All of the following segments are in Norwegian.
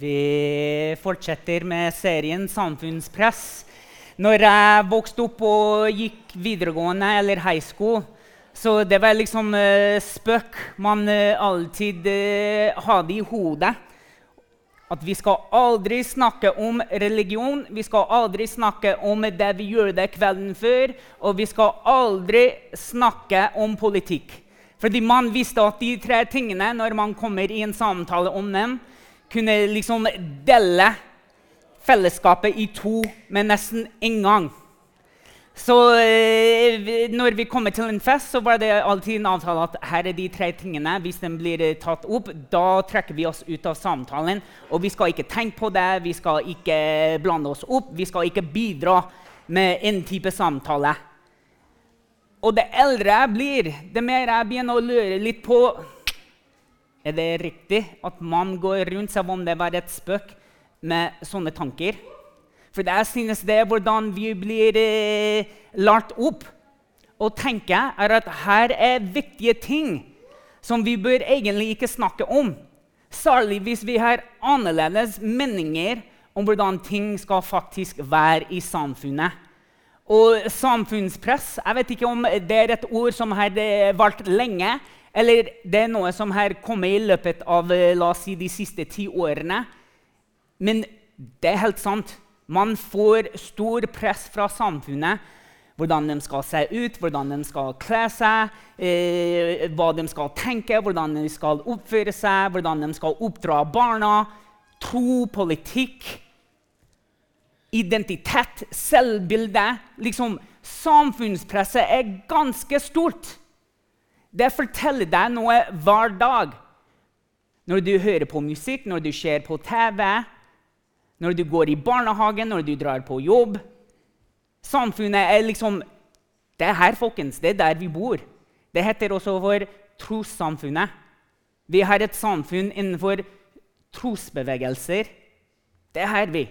Vi fortsetter med serien Samfunnspress. Når jeg vokste opp og gikk videregående eller high school, så det var liksom uh, spøk man uh, alltid uh, hadde i hodet. At vi skal aldri snakke om religion, vi skal aldri snakke om det vi gjorde kvelden før, og vi skal aldri snakke om politikk. Fordi man visste at de tre tingene, når man kommer i en samtale om dem, kunne liksom dele fellesskapet i to med nesten en gang. Så eh, når vi kommer til en fest, så var det alltid en avtale at her er de tre tingene. Hvis de blir eh, tatt opp, da trekker vi oss ut av samtalen. Og vi skal ikke tenke på det, vi skal ikke blande oss opp, vi skal ikke bidra med en type samtale. Og det eldre jeg blir, det mer jeg begynner å lure litt på er det riktig at man går rundt som om det var et spøk med sånne tanker? For jeg synes det er hvordan vi blir eh, lært opp å tenke, er at her er viktige ting som vi bør egentlig ikke snakke om. Særlig hvis vi har annerledes meninger om hvordan ting skal faktisk være i samfunnet. Og samfunnspress Jeg vet ikke om det er et ord som har vært lenge, eller det er noe som har kommet i løpet av eh, la oss si, de siste ti årene. Men det er helt sant. Man får stor press fra samfunnet. Hvordan de skal se ut, hvordan de skal kle seg, eh, hva de skal tenke, hvordan de skal oppføre seg, hvordan de skal oppdra barna. Tro, politikk, identitet, selvbilde. Liksom, samfunnspresset er ganske stort. Det forteller deg noe hver dag. Når du hører på musikk, når du ser på TV, når du går i barnehagen, når du drar på jobb. Samfunnet er liksom Det er her, folkens. Det er der vi bor. Det heter også for trossamfunnet. Vi har et samfunn innenfor trosbevegelser. Det er her vi.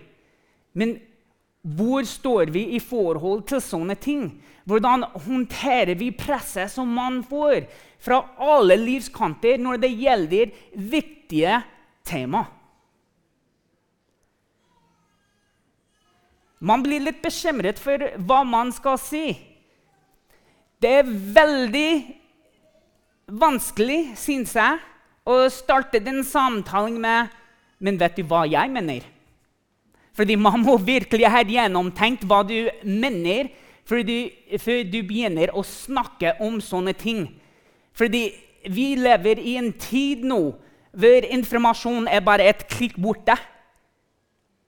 Men hvor står vi i forhold til sånne ting? Hvordan håndterer vi presset som man får fra alle livskanter når det gjelder viktige tema? Man blir litt bekymret for hva man skal si. Det er veldig vanskelig, syns jeg, å starte den samtalen med Men vet du hva jeg mener? Fordi man må virkelig ha gjennomtenkt hva du mener før du, før du begynner å snakke om sånne ting. Fordi vi lever i en tid nå hvor informasjon er bare et klikk borte.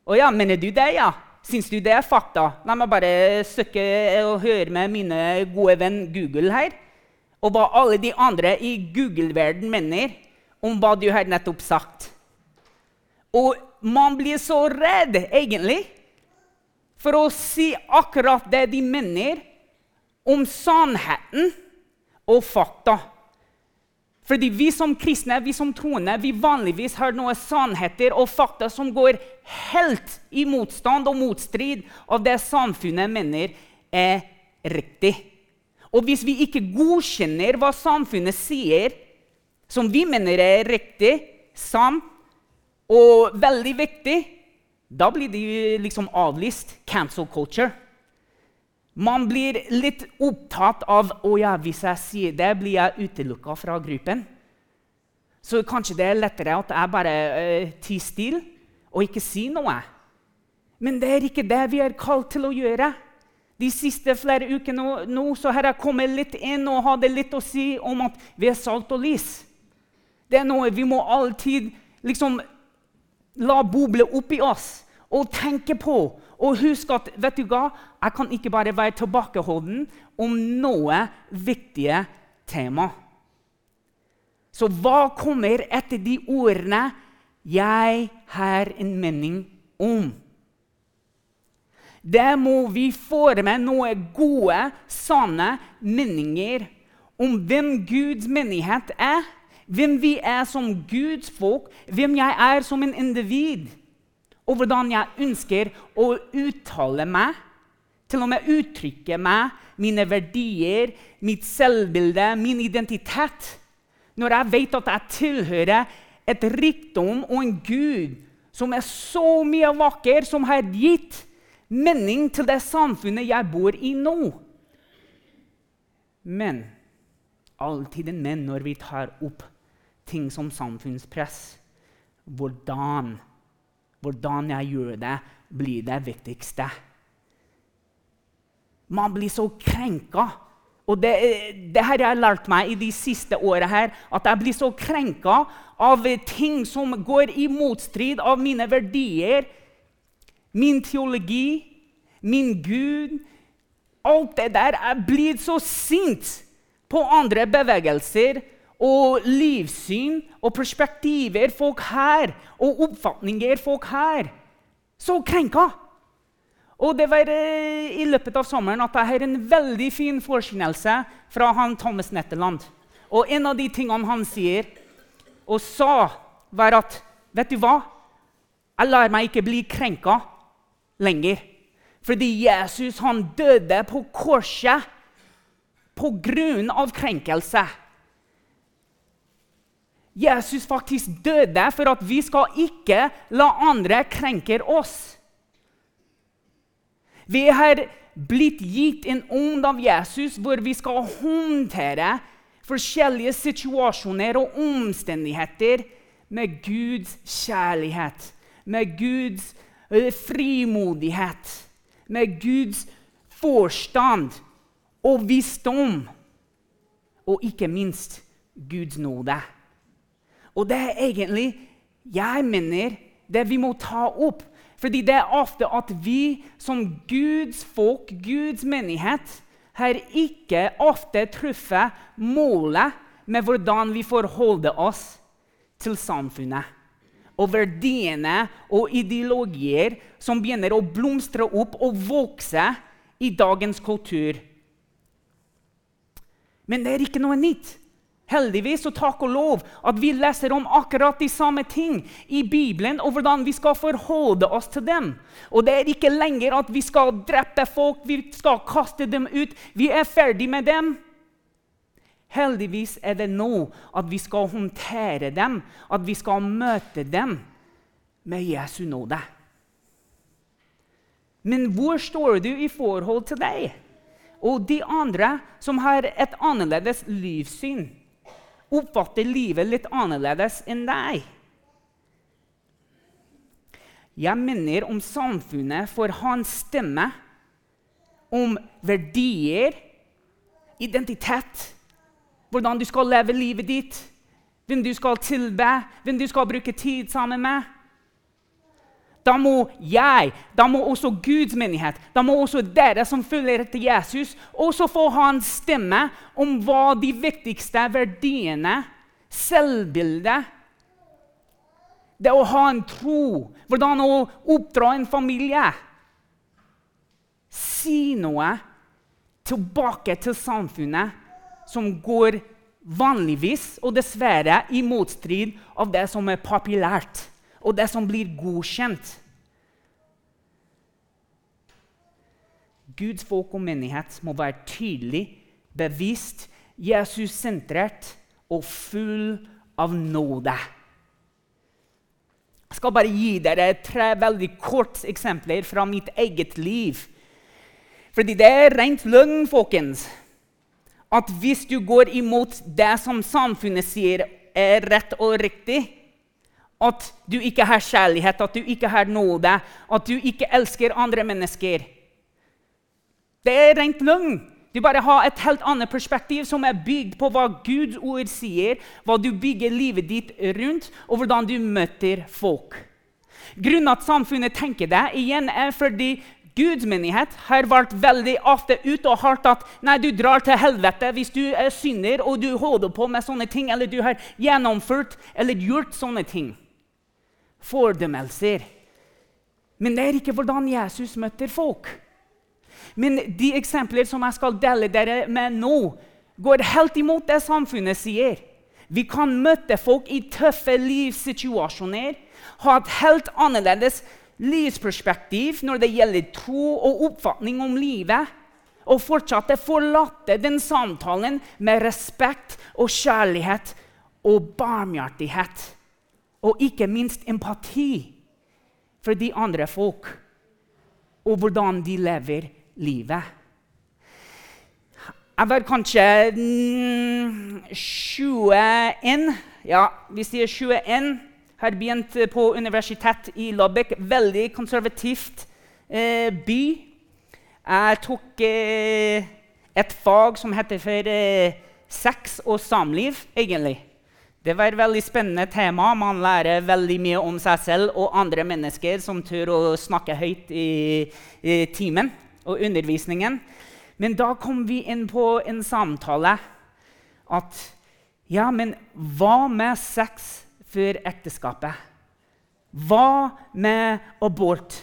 Å ja, mener du det, ja? Syns du det er fakta? La meg bare søke og høre med mine gode venn Google her. Og hva alle de andre i Google-verden mener om hva du har nettopp sagt. Og man blir så redd, egentlig for å si akkurat det de mener om sannheten og fakta. Fordi vi som kristne, vi som troende, vi vanligvis har noen sannheter og fakta som går helt i motstand og motstrid av det samfunnet mener er riktig. Og hvis vi ikke godkjenner hva samfunnet sier, som vi mener er riktig, sant og veldig viktig, da blir de liksom avlyst. Cancel culture. Man blir litt opptatt av å ja, hvis jeg sier det, blir jeg utelukka fra gruppen. Så kanskje det er lettere at jeg bare uh, tier stille og ikke sier noe. Men det er ikke det vi er kalt til å gjøre. De siste flere ukene nå, nå så har jeg kommet litt inn og hadde litt å si om at vi er salt og lys. Det er noe vi må alltid liksom la boble oppi oss og tenke på. Og husk at vet du hva? jeg kan ikke bare være tilbakeholden om noe viktige tema. Så hva kommer etter de ordene 'Jeg har en mening om'? Det må vi forme noen gode, sanne meninger om hvem Guds menighet er hvem vi er som Guds folk, hvem jeg er som en individ, og hvordan jeg ønsker å uttale meg, til og med uttrykke meg, mine verdier, mitt selvbilde, min identitet. Når jeg vet at jeg tilhører et rikdom og en Gud som er så mye vakker, som har gitt mening til det samfunnet jeg bor i nå. Men alltid en men når vi tar opp ting som samfunnspress. Hvordan, hvordan jeg gjør det, blir det viktigste. Man blir så krenka. Og det, det har jeg lært meg i de siste åra her. At jeg blir så krenka av ting som går i motstrid av mine verdier, min teologi, min Gud. Alt det der. Jeg blir så sint på andre bevegelser og livssyn og perspektiver folk her, og oppfatninger folk her. Så krenka! Og det var eh, i løpet av sommeren at jeg har en veldig fin forkynnelse fra han Thomas Netteland. Og en av de tingene han sier og sa, var at Vet du hva? Jeg lar meg ikke bli krenka lenger. Fordi Jesus han døde på korset på grunn av krenkelse. Jesus faktisk døde for at vi skal ikke la andre krenke oss. Vi har blitt gitt en ånd av Jesus hvor vi skal håndtere forskjellige situasjoner og omstendigheter med Guds kjærlighet, med Guds eh, frimodighet, med Guds forstand og visdom. Og ikke minst Guds nåde. Og det er egentlig jeg mener det vi må ta opp fordi det er ofte at vi som Guds folk, Guds menighet, har ikke ofte truffet målet med hvordan vi forholder oss til samfunnet. Og verdiene og ideologier som begynner å blomstre opp og vokse i dagens kultur. Men det er ikke noe nytt. Heldigvis og takk og lov at vi leser om akkurat de samme ting i Bibelen, og hvordan vi skal forholde oss til dem. Og det er ikke lenger at vi skal drepe folk, vi skal kaste dem ut. Vi er ferdig med dem. Heldigvis er det nå at vi skal håndtere dem, at vi skal møte dem med Jesu nåde. Men hvor står du i forhold til deg og de andre som har et annerledes livssyn? Oppfatter livet litt annerledes enn deg. Jeg minner om samfunnet for hans stemme, om verdier, identitet, hvordan du skal leve livet ditt, hvem du skal tilbe, hvem du skal bruke tid sammen med. Da må jeg, da må også Guds menighet, da må også dere som følger etter Jesus, også få ha en stemme om hva de viktigste verdiene, selvbildet Det å ha en tro, hvordan å oppdra en familie Si noe tilbake til samfunnet som går vanligvis og dessverre i motstrid av det som er populært og det som blir godkjent. Guds folk og menighet må være tydelig, bevisst, Jesus-sentrert og full av nåde. Jeg skal bare gi dere tre veldig korte eksempler fra mitt eget liv. Fordi det er rent løgn, folkens, at hvis du går imot det som samfunnet sier er rett og riktig, at du ikke har kjærlighet, at du ikke har nåde, at du ikke elsker andre mennesker. Det er rent løgn. Du bare har et helt annet perspektiv som er bygd på hva Guds ord sier, hva du bygger livet ditt rundt, og hvordan du møter folk. Grunnen at samfunnet tenker det, igjen er fordi Guds menighet har vært veldig ofte ute og hørt at nei, du drar til helvete hvis du er synder og du holder på med sånne ting, eller du har gjennomført eller gjort sånne ting fordømmelser. Men det er ikke hvordan Jesus møter folk. Men de eksempler som jeg skal dele dere med nå, går helt imot det samfunnet sier. Vi kan møte folk i tøffe livssituasjoner, ha et helt annerledes livsperspektiv når det gjelder tro og oppfatning om livet, og fortsatt forlate den samtalen med respekt og kjærlighet og barmhjertighet og ikke minst empati. for de andre folk, og hvordan de lever livet. Jeg var kanskje mm, 21 Ja, vi sier 21. Har begynt på universitet i Lobek. Veldig konservativt eh, by. Jeg tok eh, et fag som heter for eh, sex og samliv, egentlig. Det var et veldig spennende tema. Man lærer veldig mye om seg selv og andre mennesker som tør å snakke høyt i, i timen og undervisningen. Men da kom vi inn på en samtale at ja, men hva med sex før ekteskapet? Hva med abort?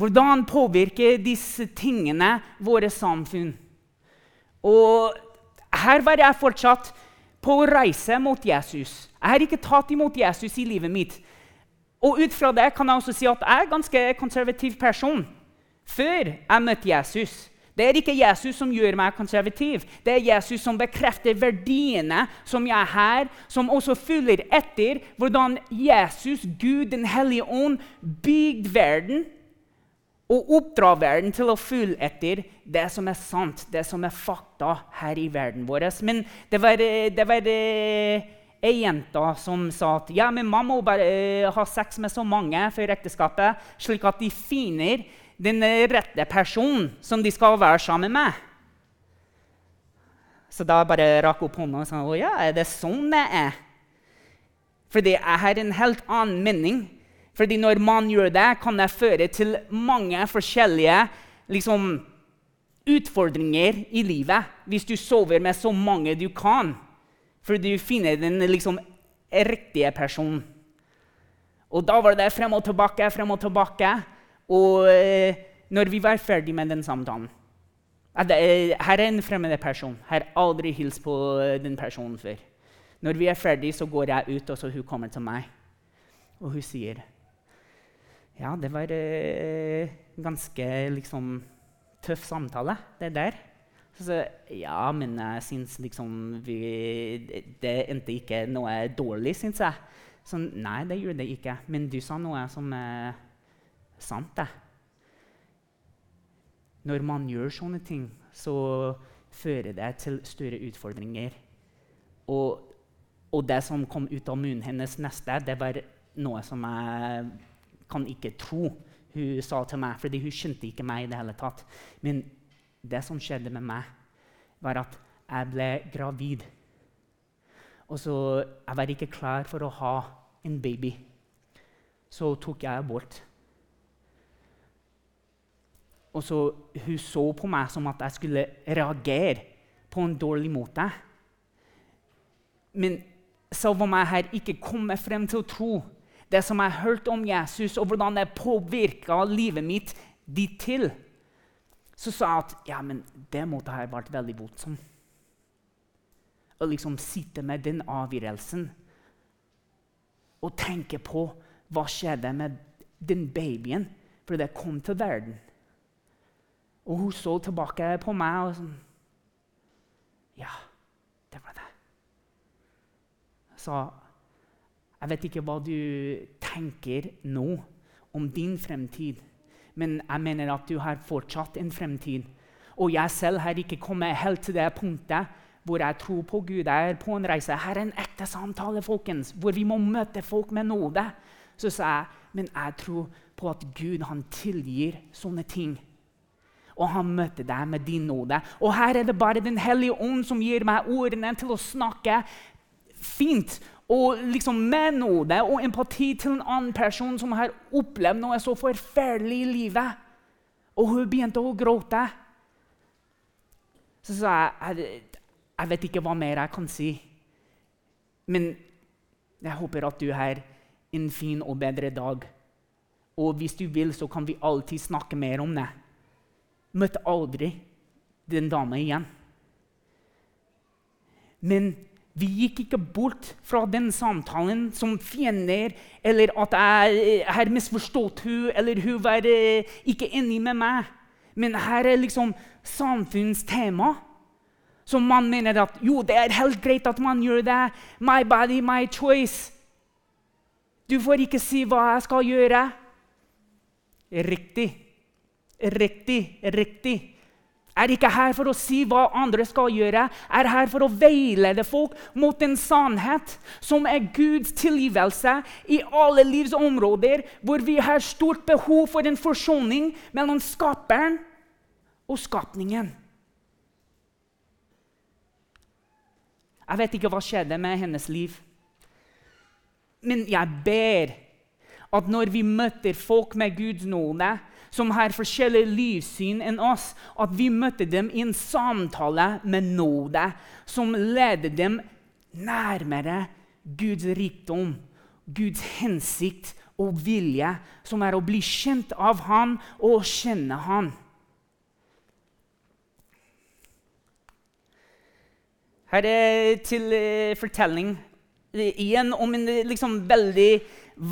Hvordan påvirker disse tingene våre samfunn? Og her var jeg fortsatt på å reise mot Jesus. Jeg har ikke tatt imot Jesus i livet mitt. Og ut fra det kan jeg også si at jeg er en ganske konservativ person. Før jeg møtte Jesus. Det er ikke Jesus som gjør meg konservativ. Det er Jesus som bekrefter verdiene som jeg har, som også følger etter hvordan Jesus, Gud, Den hellige ånd, bygde verden og oppdra verden til å følge etter det som er sant, det som er fakta her i verden vår. Men det var, det var eh, ei jente som sa at ja, men man må bare uh, ha sex med så mange før ekteskapet, slik at de finner den rette personen som de skal være sammen med. Så da bare rakk opp hånda og sa å ja, er det sånn det er? Fordi jeg har en helt annen mening fordi når man gjør det, kan det føre til mange forskjellige liksom, utfordringer i livet. Hvis du sover med så mange du kan, for du finner den liksom, riktige personen. Og da var det frem og tilbake, frem og tilbake. Og eh, når vi var ferdig med den samtalen eh, Her er en fremmed person. Jeg har aldri hilst på eh, den personen før. Når vi er ferdig, så går jeg ut, og så hun kommer til meg. Og hun sier ja, det var eh, ganske liksom tøff samtale, det der. Så, ja, men jeg syns liksom vi, Det endte ikke noe dårlig, syns jeg. Så nei, det gjorde det ikke. Men du sa noe som er sant, det. Når man gjør sånne ting, så fører det til større utfordringer. Og, og det som kom ut av munnen hennes neste, det var noe som jeg kan ikke tro hun sa til meg, fordi hun skjønte ikke meg i det hele tatt. Men det som skjedde med meg, var at jeg ble gravid. Og så Jeg var ikke klar for å ha en baby. Så tok jeg abort. Og så Hun så på meg som at jeg skulle reagere på en dårlig måte. Men selv om jeg her ikke kommer frem til å tro det som jeg har hørt om Jesus, og hvordan det påvirka livet mitt dit til, så sa jeg at ja, men det måtte ha vært veldig voldsomt. Å liksom sitte med den avgjørelsen og tenke på hva skjedde med den babyen, for det kom til verden. Og hun så tilbake på meg og sånn Ja, det var det. Jeg sa jeg vet ikke hva du tenker nå om din fremtid, men jeg mener at du har fortsatt en fremtid. Og jeg selv har ikke kommet helt til det punktet hvor jeg tror på Gud. Jeg er på en reise. Her er en ekte samtale, folkens, hvor vi må møte folk med nåde. Så sa jeg men jeg tror på at Gud han tilgir sånne ting. Og han møter deg med din nåde. Og her er det bare Den hellige ånd som gir meg ordene til å snakke fint og liksom med nåde og empati til en annen person som har opplevd noe så forferdelig i livet. Og hun begynte å gråte. Så sa jeg jeg, jeg vet ikke hva mer jeg kan si. Men jeg håper at du har en fin og bedre dag. Og hvis du vil, så kan vi alltid snakke mer om det. Møtte aldri den dama igjen. Men vi gikk ikke bort fra den samtalen som fiender, eller at jeg har misforstått hun, eller hun var eh, ikke enig med meg. Men her er liksom samfunnstema. Som man mener at jo, det er helt greit at man gjør det. My body, my choice. Du får ikke si hva jeg skal gjøre. Riktig. Riktig. Riktig. Er ikke her for å si hva andre skal gjøre, er her for å veilede folk mot en sannhet som er Guds tilgivelse i alle livs områder, hvor vi har stort behov for en forsoning mellom skaperen og skapningen. Jeg vet ikke hva skjedde med hennes liv. Men jeg ber at når vi møter folk med Guds nåde, som har forskjellig livssyn enn oss, at vi møtte dem i en samtale med nåde som leder dem nærmere Guds rikdom, Guds hensikt og vilje, som er å bli kjent av Han og kjenne Han. Her er til uh, fortelling igjen om en liksom, veldig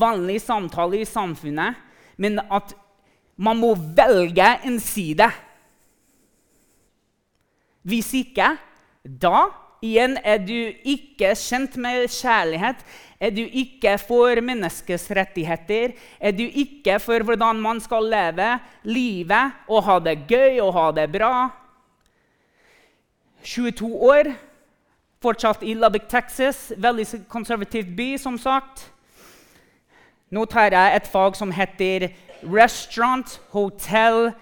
vanlig samtale i samfunnet, men at man må velge en side. Hvis ikke, da igjen er du ikke kjent med kjærlighet, er du ikke for menneskets rettigheter, er du ikke for hvordan man skal leve livet og ha det gøy og ha det bra. 22 år, fortsatt i Lubbock, Texas. Veldig konservativ by, som sagt. Nå tar jeg et fag som heter Restaurant, Hotel,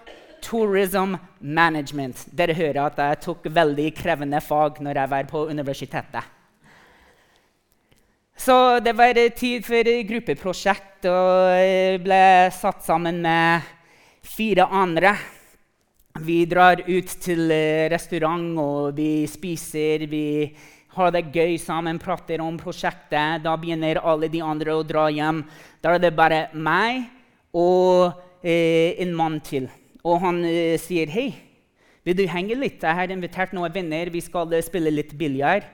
Tourism Management. Dere hører at jeg tok veldig krevende fag når jeg var på universitetet. Så det var tid for gruppeprosjekt, og jeg ble satt sammen med fire andre. Vi drar ut til restaurant, og vi spiser. Vi har det gøy sammen, prater om prosjektet. Da begynner alle de andre å dra hjem. Da er det bare meg og eh, en mann til. Og han eh, sier, 'Hei, vil du henge litt? Jeg har invitert noen venner. Vi skal eh, spille litt biljard.'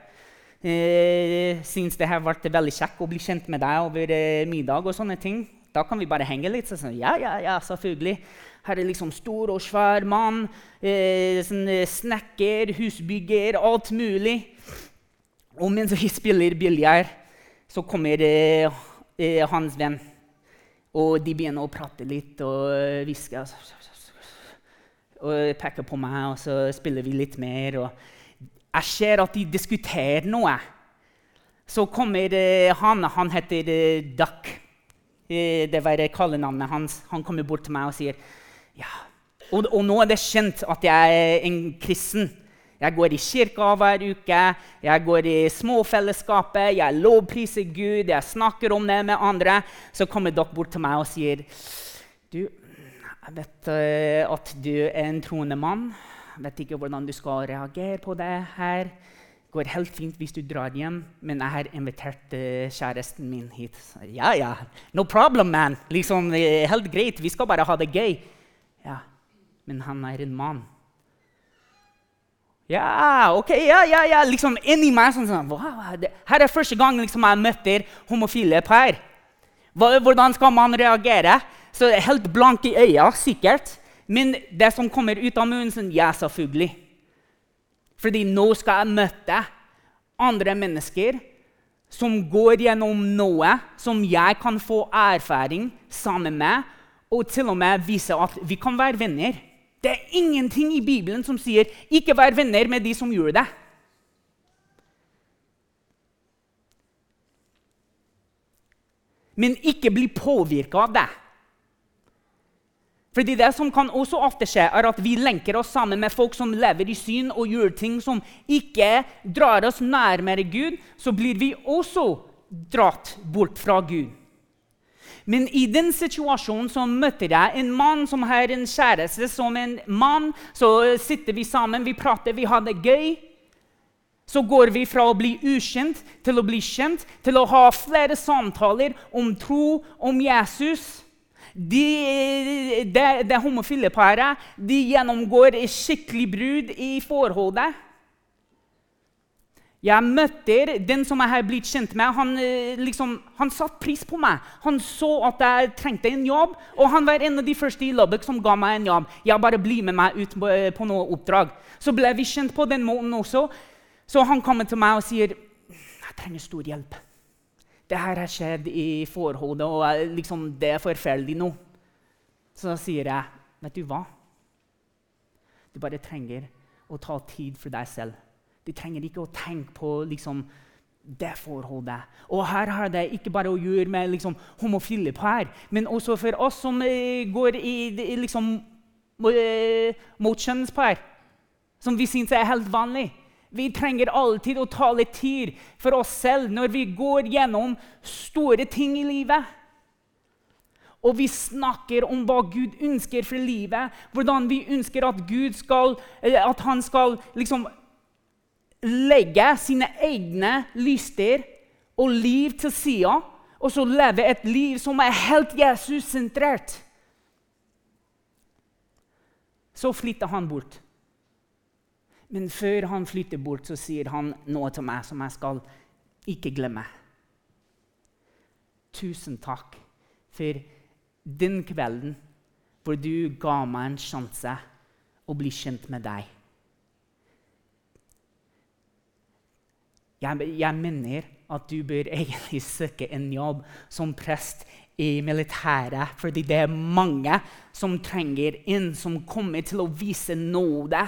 Eh, Syns det har vært veldig kjekt å bli kjent med deg over eh, middag. og sånne ting. Da kan vi bare henge litt. Så sånn, ja, ja, ja, selvfølgelig. Her er liksom stor og svær mann. Eh, sånn, eh, snekker, husbygger, alt mulig. Og mens vi spiller biljard, så kommer eh, hans venn. Og de begynner å prate litt og hviske. Og peker på meg, og så spiller vi litt mer. Jeg ser at de diskuterer noe. Så kommer uh, han. Han heter uh, Duck. Det var kallenavnet hans. Han kommer bort til meg og sier ja. Og, og nå er det kjent at jeg er en kristen. Jeg går i kirka hver uke, jeg går i småfellesskapet, jeg lovpriser Gud, jeg snakker om det med andre. Så kommer dere bort til meg og sier du, jeg vet uh, at du er en troende mann. Jeg vet ikke hvordan du skal reagere på det her. Det går helt fint hvis du drar hjem, men jeg har invitert uh, kjæresten min hit. Ja, ja, no problem, man. Liksom, uh, helt greit, vi skal bare ha det gøy. Ja, men han er en mann. Ja, ok, ja, ja, ja. Liksom inni meg sånn, sånn wow, det, Her er første gang liksom, jeg møter homofile par. Hvordan skal man reagere? Så Helt blank i øya, sikkert. Men det som kommer ut av munnen, sånn, ja, selvfølgelig. Fordi nå skal jeg møte andre mennesker som går gjennom noe som jeg kan få erfaring sammen med, og til og med vise at vi kan være venner. Det er ingenting i Bibelen som sier 'ikke vær venner med de som gjør det'. Men ikke bli påvirka av det. Fordi Det som kan også ofte skje, er at vi lenker oss sammen med folk som lever i syn og gjør ting som ikke drar oss nærmere Gud. Så blir vi også dratt bort fra Gud. Men i den situasjonen så møtte jeg en mann som har en kjæreste som en mann. Så sitter vi sammen, vi prater, vi har det gøy. Så går vi fra å bli ukjent til å bli kjent, til å ha flere samtaler om tro, om Jesus. De, det, det homofile paret de gjennomgår skikkelig brud i forholdet. Jeg møtte den som jeg har blitt kjent med. Han, eh, liksom, han satte pris på meg. Han så at jeg trengte en jobb, og han var en av de første i Lubbock som ga meg en jobb. Jeg bare bli med meg ut på, eh, på noe oppdrag. Så ble vi kjent på den måten også. Så han kommer til meg og sier jeg trenger stor hjelp. Det her har skjedd i forholdet, og liksom, det er forferdelig nå. Så sier jeg, 'Vet du hva?' Du bare trenger å ta tid for deg selv. Du trenger ikke å tenke på liksom, det forholdet. Og her har det ikke bare å gjøre med liksom, homofile par, men også for oss som eh, går i, liksom, eh, mot kjønnspar, som vi syns er helt vanlig. Vi trenger alltid å ta litt tid for oss selv når vi går gjennom store ting i livet. Og vi snakker om hva Gud ønsker for livet, hvordan vi ønsker at Gud skal, at han skal liksom legge sine egne lyster og liv til sida, og så leve et liv som er helt Jesus-sentrert. Så flytter han bort. Men før han flytter bort, så sier han noe til meg som jeg skal ikke glemme. Tusen takk for den kvelden hvor du ga meg en sjanse å bli kjent med deg. Jeg, jeg mener at du bør egentlig søke en jobb som prest i militæret, fordi det er mange som trenger inn, som kommer til å vise nåde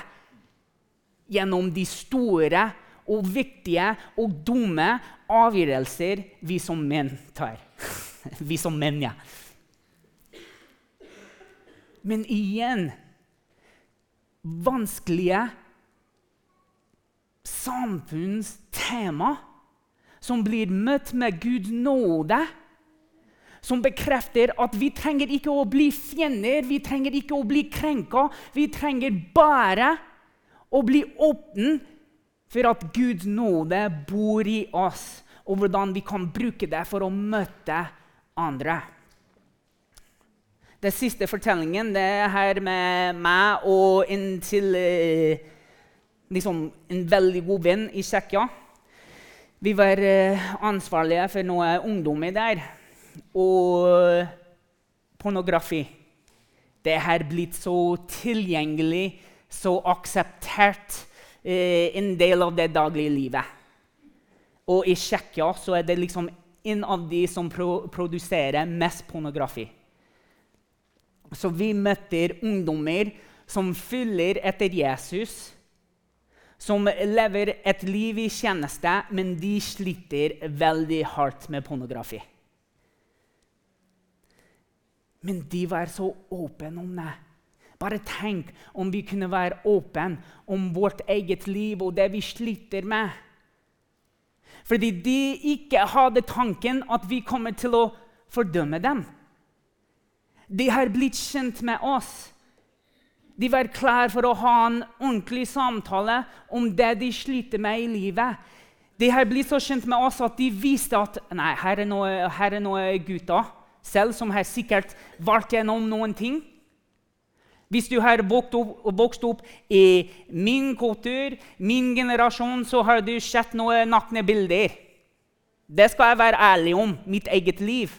gjennom de store og viktige og dumme avgjørelser vi som menn tar. vi som menn, ja. Men igjen vanskelige samfunnstema som blir møtt med Guds nåde. Som bekrefter at vi trenger ikke å bli fiender, vi trenger ikke å bli krenka. Vi trenger bare å bli åpne for at Guds nåde bor i oss, og hvordan vi kan bruke det for å møte andre. Den siste fortellingen det er her med meg og inntil eh, liksom en veldig god venn i Tsjekkia. Vi var uh, ansvarlige for noe ungdommer der. Og pornografi. Det har blitt så tilgjengelig, så akseptert eh, en del av det daglige livet. Og i Tsjekkia så er det liksom en av de som pro produserer mest pornografi. Så vi møter ungdommer som følger etter Jesus som lever et liv i tjeneste, men de sliter veldig hardt med pornografi. Men de var så åpne om det. Bare tenk om vi kunne være åpne om vårt eget liv og det vi sliter med. Fordi de ikke hadde tanken at vi kommer til å fordømme dem. De har blitt kjent med oss. De var klare for å ha en ordentlig samtale om det de sliter med i livet. De har blitt så kjent med oss at de viste at nei, her er noen noe gutter selv som har sikkert vært gjennom noen ting. Hvis du har vokst opp, i min kultur, min generasjon, så har du sett noen nakne bilder. Det skal jeg være ærlig om. Mitt eget liv.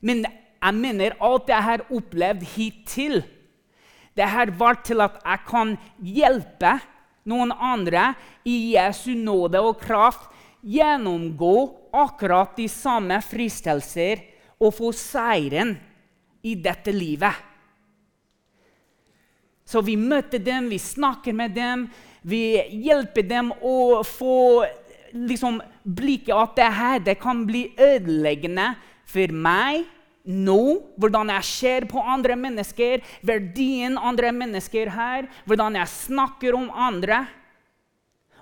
Men jeg mener alt jeg har opplevd hittil det her var til at jeg kan hjelpe noen andre i Jesu nåde og kraft gjennomgå akkurat de samme fristelser og få seieren i dette livet. Så vi møter dem, vi snakker med dem, vi hjelper dem å få liksom, blikket at det her det kan bli ødeleggende for meg nå, hvordan jeg ser på andre mennesker, verdien andre mennesker her, hvordan jeg snakker om andre.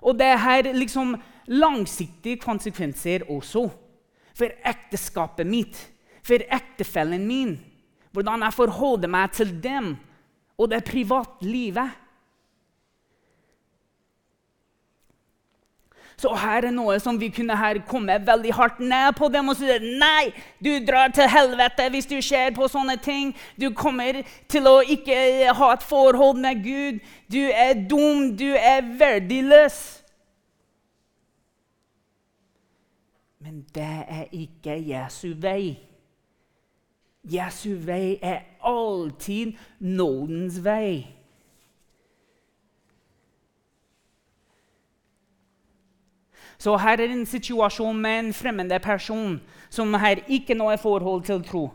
Og det har liksom langsiktige konsekvenser også. For ekteskapet mitt, for ektefellen min. Hvordan jeg forholder meg til dem og det privatlivet. Så her er noe som vi kunne her komme veldig hardt ned på dem og si nei, du drar til helvete hvis du ser på sånne ting. Du kommer til å ikke ha et forhold med Gud. Du er dum, du er verdiløs. Men det er ikke Jesu vei. Jesu vei er alltid nådens vei. Så her er en situasjon med en fremmede person som har ikke noe forhold til tro.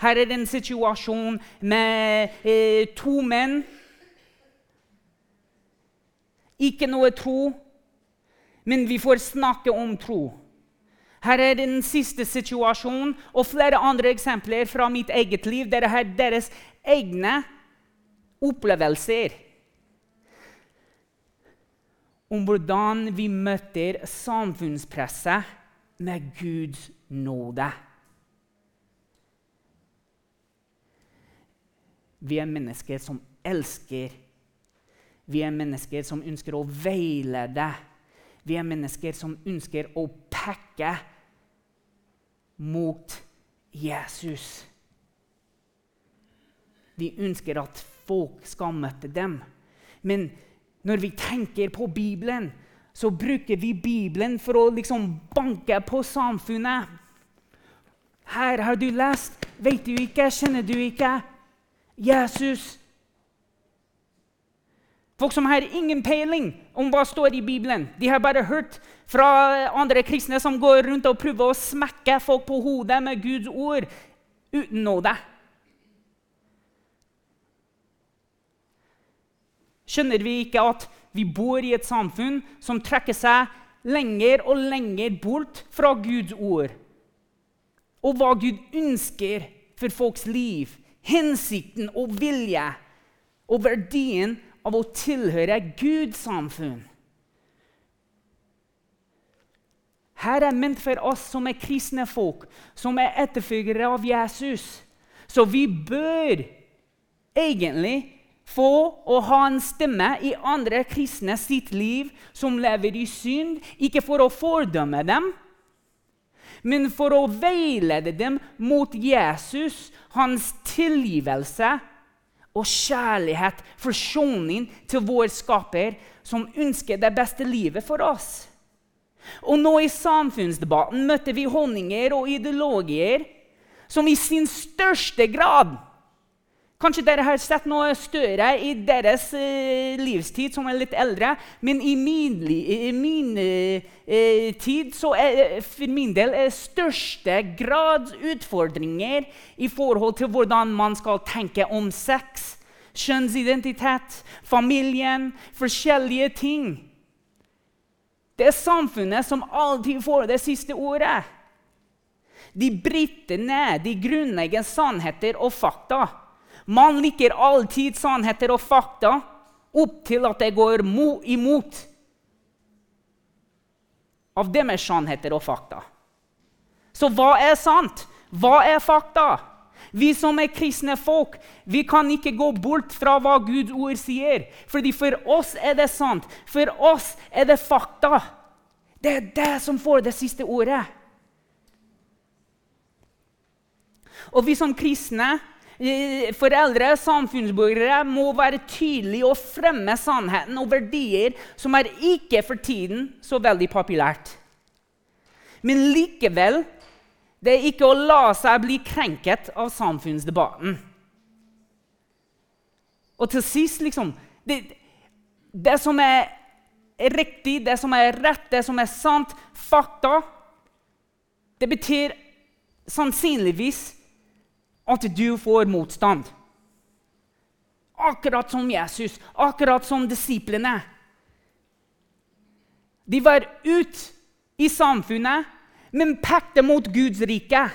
Her er en situasjon med eh, to menn. Ikke noe tro, men vi får snakke om tro. Her er den siste situasjonen og flere andre eksempler fra mitt eget liv. Dere har deres egne opplevelser om hvordan vi møter samfunnspresset med Guds nåde. Vi er mennesker som elsker. Vi er mennesker som ønsker å veilede. Vi er mennesker som ønsker å peke mot Jesus. De ønsker at folk skal møte dem. Men når vi tenker på Bibelen, så bruker vi Bibelen for å liksom banke på samfunnet. Her har du lest. Vet du ikke? Kjenner du ikke? Jesus. Folk som har ingen peiling om hva står i Bibelen. De har bare hørt fra andre kristne som går rundt og prøver å smekke folk på hodet med Guds ord uten nåde. Skjønner vi ikke at vi bor i et samfunn som trekker seg lenger og lenger bort fra Guds ord? Og hva Gud ønsker for folks liv hensikten og vilje og verdien av å tilhøre Guds samfunn. Her er ment for oss som er kristne folk, som er etterfølgere av Jesus. Så vi bør egentlig få å ha en stemme i andre kristne sitt liv som lever i synd, ikke for å fordømme dem, men for å veilede dem mot Jesus, hans tilgivelse og kjærlighet, forsoning til vår skaper, som ønsker det beste livet for oss. Og nå i samfunnsdebatten møter vi holdninger og ideologier som i sin største grad Kanskje dere har sett noe større i deres eh, livstid, som er litt eldre. Men i min, i min eh, tid så er for min del er største grads utfordringer i forhold til hvordan man skal tenke om sex, kjønnsidentitet, familien, forskjellige ting. Det er samfunnet som alltid får det siste ordet. De bryter ned de grunnleggende sannheter og fakta. Man liker alltid sannheter og fakta opp til at det går imot av det med sannheter og fakta. Så hva er sant? Hva er fakta? Vi som er kristne folk, vi kan ikke gå bort fra hva Guds ord sier. Fordi for oss er det sant. For oss er det fakta. Det er det som får det siste ordet. Og vi som kristne Foreldre, samfunnsborgere, må være tydelige og fremme sannheten og verdier som er ikke for tiden så veldig populært. Men likevel det er ikke å la seg bli krenket av samfunnsdebatten. Og til sist, liksom det, det som er riktig, det som er rett, det som er sant, fakta Det betyr sannsynligvis at du får motstand. Akkurat som Jesus, akkurat som disiplene. De var ute i samfunnet, men pekte mot Guds rike.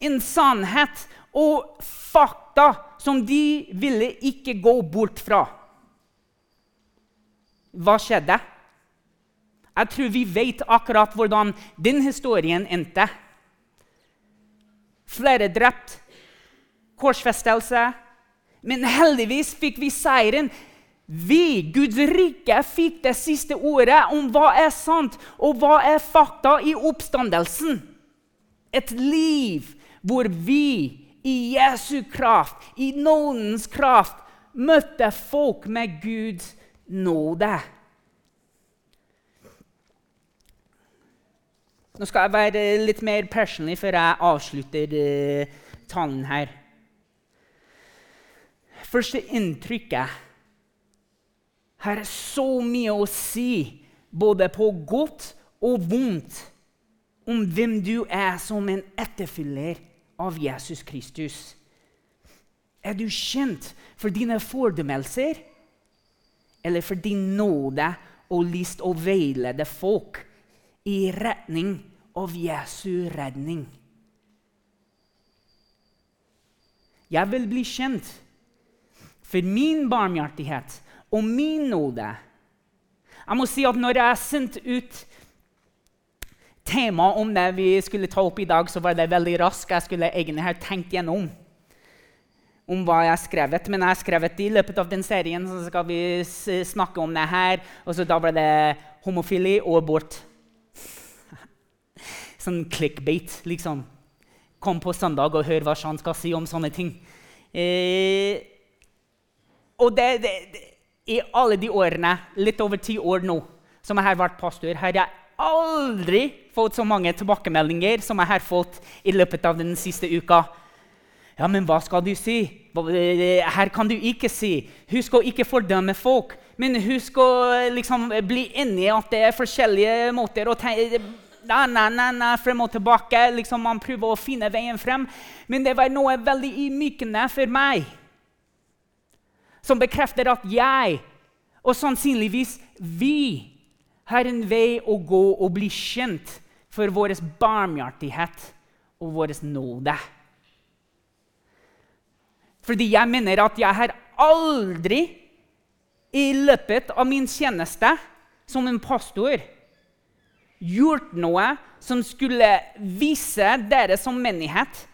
En sannhet og fakta som de ville ikke gå bort fra. Hva skjedde? Jeg tror vi vet akkurat hvordan den historien endte. Flere drept. Korsfestelse. Men heldigvis fikk vi seieren. Vi, Guds rike, fikk det siste ordet om hva er sant og hva er fakta i oppstandelsen. Et liv hvor vi i Jesu kraft, i nådens kraft, møtte folk med Guds nåde. Nå skal jeg være litt mer personlig før jeg avslutter uh, talen her. Første inntrykket Her er så mye å si, både på godt og vondt, om hvem du er som en etterfølger av Jesus Kristus? Er du kjent for dine fordømmelser, eller for din nåde og lyst å veilede folk i retning av Jesu redning? Jeg vil bli kjent for min barmhjertighet og min nåde. Jeg må si at når jeg sendte ut temaet om det vi skulle ta opp i dag, så var det veldig raskt. Jeg skulle egentlig ha tenkt gjennom om hva jeg har skrevet. Men jeg har skrevet i løpet av den serien så skal vi snakke om det her. Og så da ble det homofili og abort. Sånn clickbait, liksom. Kom på søndag og hør hva Shan skal si om sånne ting. Eh, og det, det, det, i alle de årene, litt over ti år nå, som jeg har vært pastor, har jeg aldri fått så mange tilbakemeldinger som jeg har fått i løpet av den siste uka. Ja, men hva skal du si? Eh, her kan du ikke si. Husk å ikke fordømme folk. Men husk å liksom, bli enig i at det er forskjellige måter å tenke nei, na, na, na, frem og tilbake. Liksom, man prøver å finne veien frem. Men det var noe veldig ydmykende for meg. Som bekrefter at jeg, og sannsynligvis vi, har en vei å gå og bli kjent for vår barmhjertighet og vår nåde. Fordi jeg mener at jeg har aldri i løpet av min tjeneste som en pastor gjort noe som skulle vise dere som menighet,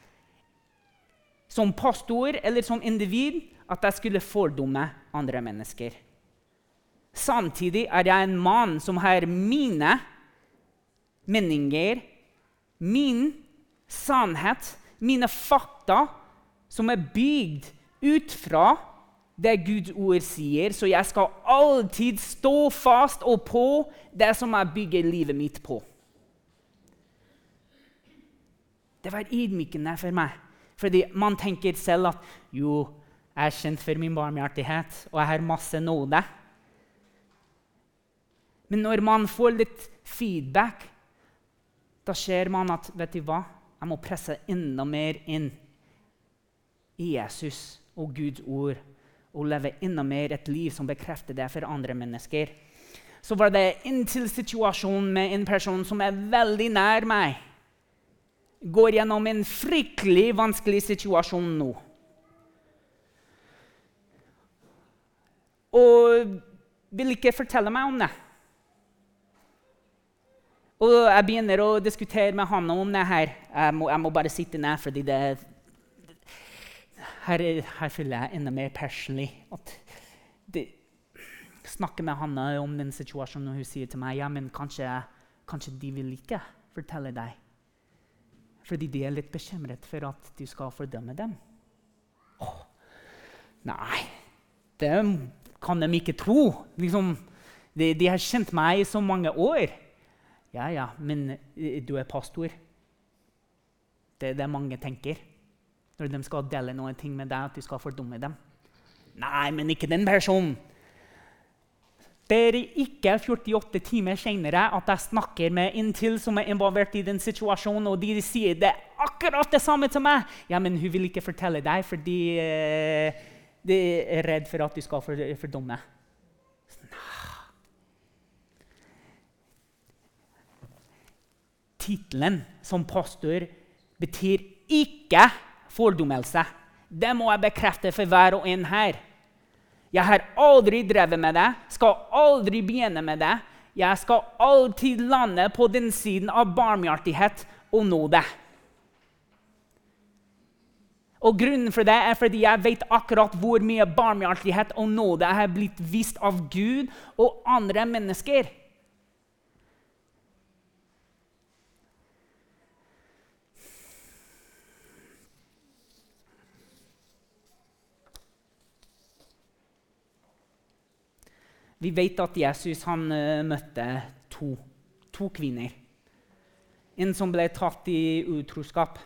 som pastor eller som individ, at jeg skulle fordumme andre mennesker. Samtidig er jeg en mann som har mine meninger, min sannhet, mine fakta, som er bygd ut fra det Guds ord sier, så jeg skal alltid stå fast og på det som jeg bygger livet mitt på. Det var ydmykende for meg, fordi man tenker selv at jo, jeg er kjent for min barmhjertighet, og jeg har masse nåde. Men når man får litt feedback, da ser man at vet du hva? jeg må presse enda mer inn i Jesus og Guds ord og leve enda mer et liv som bekrefter det for andre mennesker. Så var det inntil situasjonen med en person som er veldig nær meg. Går gjennom en fryktelig vanskelig situasjon nå. Og vil ikke fortelle meg om det. Og jeg begynner å diskutere med han om det her. Jeg må, jeg må bare sitte ned, fordi det, her, her føler jeg enda mer personlig at det, snakker med Hanna om den situasjonen, og hun sier til meg ja, men kanskje, kanskje de vil ikke fortelle deg. Fordi de er litt bekymret for at du skal fordømme dem. «Å, nei, det kan de ikke tro. Liksom, de, de, har kjent meg i så mange år. Ja, ja, men eh, du er pastor. Det er det mange tenker når de skal dele noe med deg, at du skal fordumme dem. Nei, men ikke den personen. Det er ikke 48 timer senere at jeg snakker med inntil som er involvert i den situasjonen, og de sier det akkurat det samme til meg. Ja, men hun vil ikke fortelle deg fordi uh, de er redd for at du skal fordumme. Tittelen som pastor betyr ikke fordummelse. Det må jeg bekrefte for hver og en her. Jeg har aldri drevet med det, skal aldri begynne med det. Jeg skal alltid lande på den siden av barmhjertighet og nåde. Og Grunnen for det er fordi jeg vet akkurat hvor mye barmhjertighet og nåde har blitt vist av Gud og andre mennesker. Vi vet at Jesus han, uh, møtte to, to, kvinner. En som ble tatt i utroskap.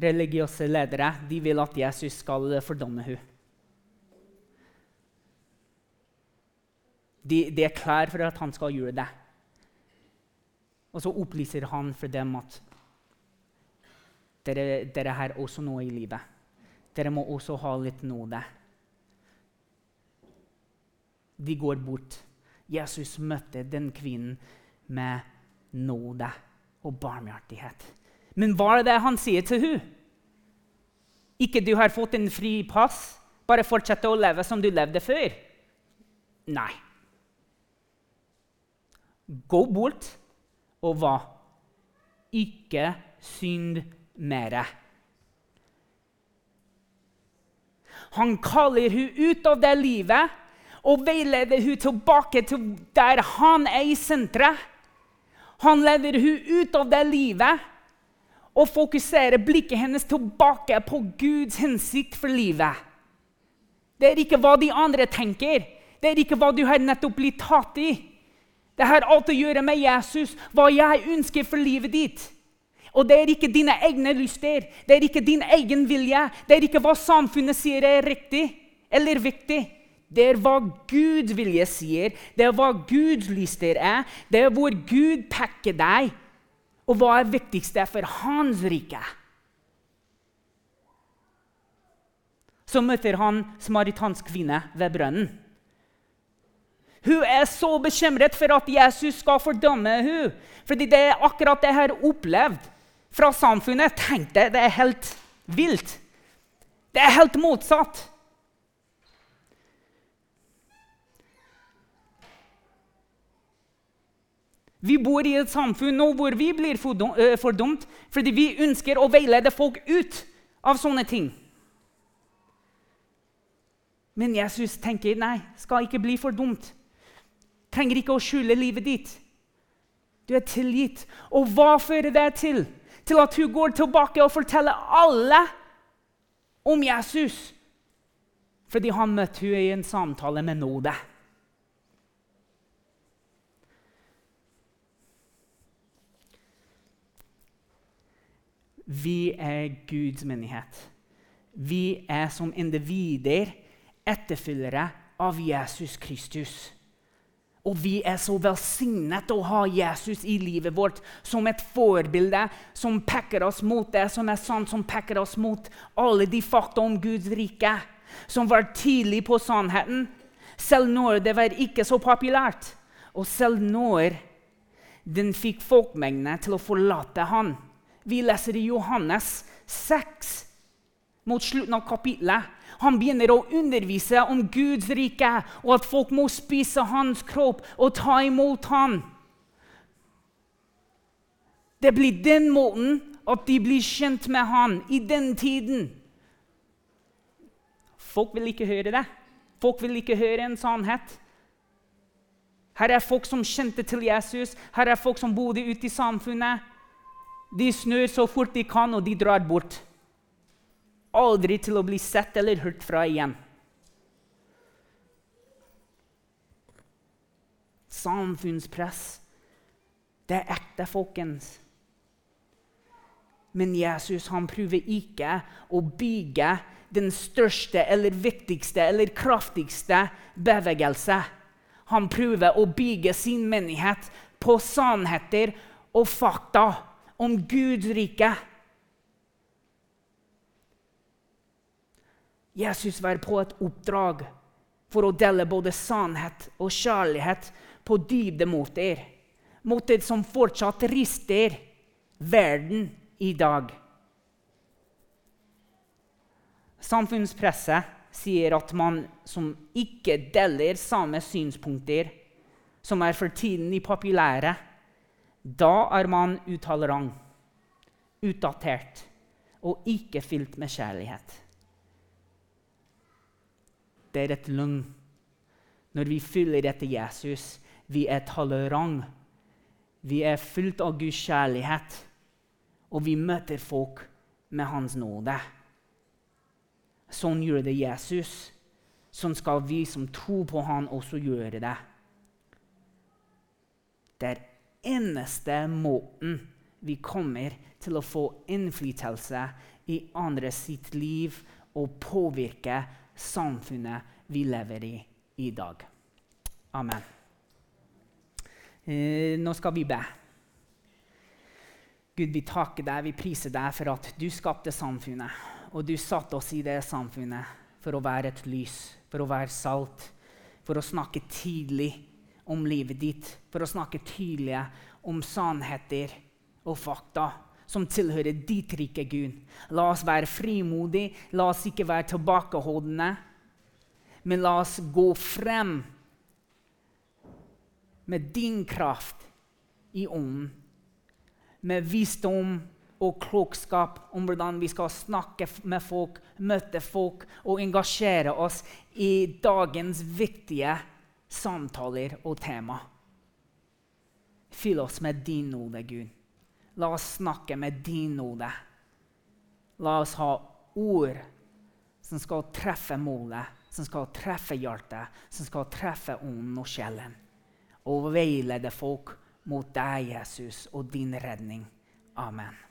Religiøse ledere de vil at Jesus skal fordømme henne. De, de, er klar for at han skal gjøre det. Og så opplyser han for dem at dere, dere har også noe i livet. Dere må også ha litt nåde. De går bort. Jesus møtte den kvinnen med nåde og barmhjertighet. Men hva er det han sier til henne? Ikke du har fått en fri pass, bare fortsette å leve som du levde før. Nei. Gå bort og hva? Ikke synd mere. Han kaller hun ut av det livet og veileder hun tilbake til der han er i senteret. Han leder hun ut av det livet og fokuserer blikket hennes tilbake på Guds hensikt for livet. Det er ikke hva de andre tenker. Det er ikke hva du har nettopp blitt tatt i. Det har alt å gjøre med Jesus, hva jeg ønsker for livet ditt. Og det er ikke dine egne lyster, det er ikke din egen vilje. Det er ikke hva samfunnet sier er riktig eller viktig. Det er hva Guds vilje sier, det er hva Guds lyster er. Det er hvor Gud peker deg, og hva er viktigst for hans rike. Så møter han samaritansk kvinne ved brønnen. Hun er så bekymret for at Jesus skal fordømme henne. Fordi det er akkurat det jeg har opplevd fra samfunnet. Tenk deg, det er helt vilt. Det er helt motsatt. Vi bor i et samfunn nå hvor vi blir fordømt fordi vi ønsker å veilede folk ut av sånne ting. Men Jesus tenker nei, skal ikke bli fordømt. Trenger ikke å skjule livet ditt. Du er tilgitt. Og hva fører det til? Til at hun går tilbake og forteller alle om Jesus. Fordi han møtte henne i en samtale med nåde. Vi er Guds menighet. Vi er som individer etterfølgere av Jesus Kristus. Og vi er så velsignet å ha Jesus i livet vårt som et forbilde som peker oss mot det som er sant, som peker oss mot alle de fakta om Guds rike, som var tidlig på sannheten, selv når det var ikke så populært, og selv når den fikk folkemengdene til å forlate han. Vi leser i Johannes 6, mot slutten av kapitlet. Han begynner å undervise om Guds rike, og at folk må spise hans kropp og ta imot han. Det blir den måten at de blir kjent med han i den tiden. Folk vil ikke høre det. Folk vil ikke høre en sannhet. Her er folk som kjente til Jesus, her er folk som bodde ute i samfunnet. De snur så fort de kan, og de drar bort. Aldri til å bli sett eller hørt fra igjen. Samfunnspress. Det er ekte, folkens. Men Jesus han prøver ikke å bygge den største eller viktigste eller kraftigste bevegelse. Han prøver å bygge sin menighet på sannheter og fakta om Guds rike. Jesus var på et oppdrag for å dele både sannhet og kjærlighet på dybdemåter. Måter som fortsatt rister verden i dag. Samfunnspresset sier at man som ikke deler samme synspunkter som er for tiden i populære, da er man utolerant, utdatert og ikke fylt med kjærlighet. Det er et løgn. Når vi fyller etter Jesus, vi er tolerant. Vi er fylt av Guds kjærlighet, og vi møter folk med Hans nåde. Sånn gjør det Jesus. Sånn skal vi som tror på Han, også gjøre det. Det er eneste måten vi kommer til å få innflytelse i andre sitt liv og påvirke samfunnet vi lever i i dag. Amen. Eh, nå skal vi be. Gud, vi takker deg, vi priser deg for at du skapte samfunnet. Og du satte oss i det samfunnet for å være et lys, for å være salt, for å snakke tidlig om livet ditt, for å snakke tydelig om sannheter og fakta som tilhører ditt rike, Gud. La oss være frimodige, la oss ikke være tilbakeholdne, men la oss gå frem med din kraft i ånden, med visdom og klokskap om hvordan vi skal snakke med folk, møte folk og engasjere oss i dagens viktige samtaler og tema. Fyll oss med din nåde, Gud. La oss snakke med din nåde. La oss ha ord som skal treffe målet, som skal treffe hjertet, som skal treffe ånden og sjelen. Og veilede folk mot deg, Jesus, og din redning. Amen.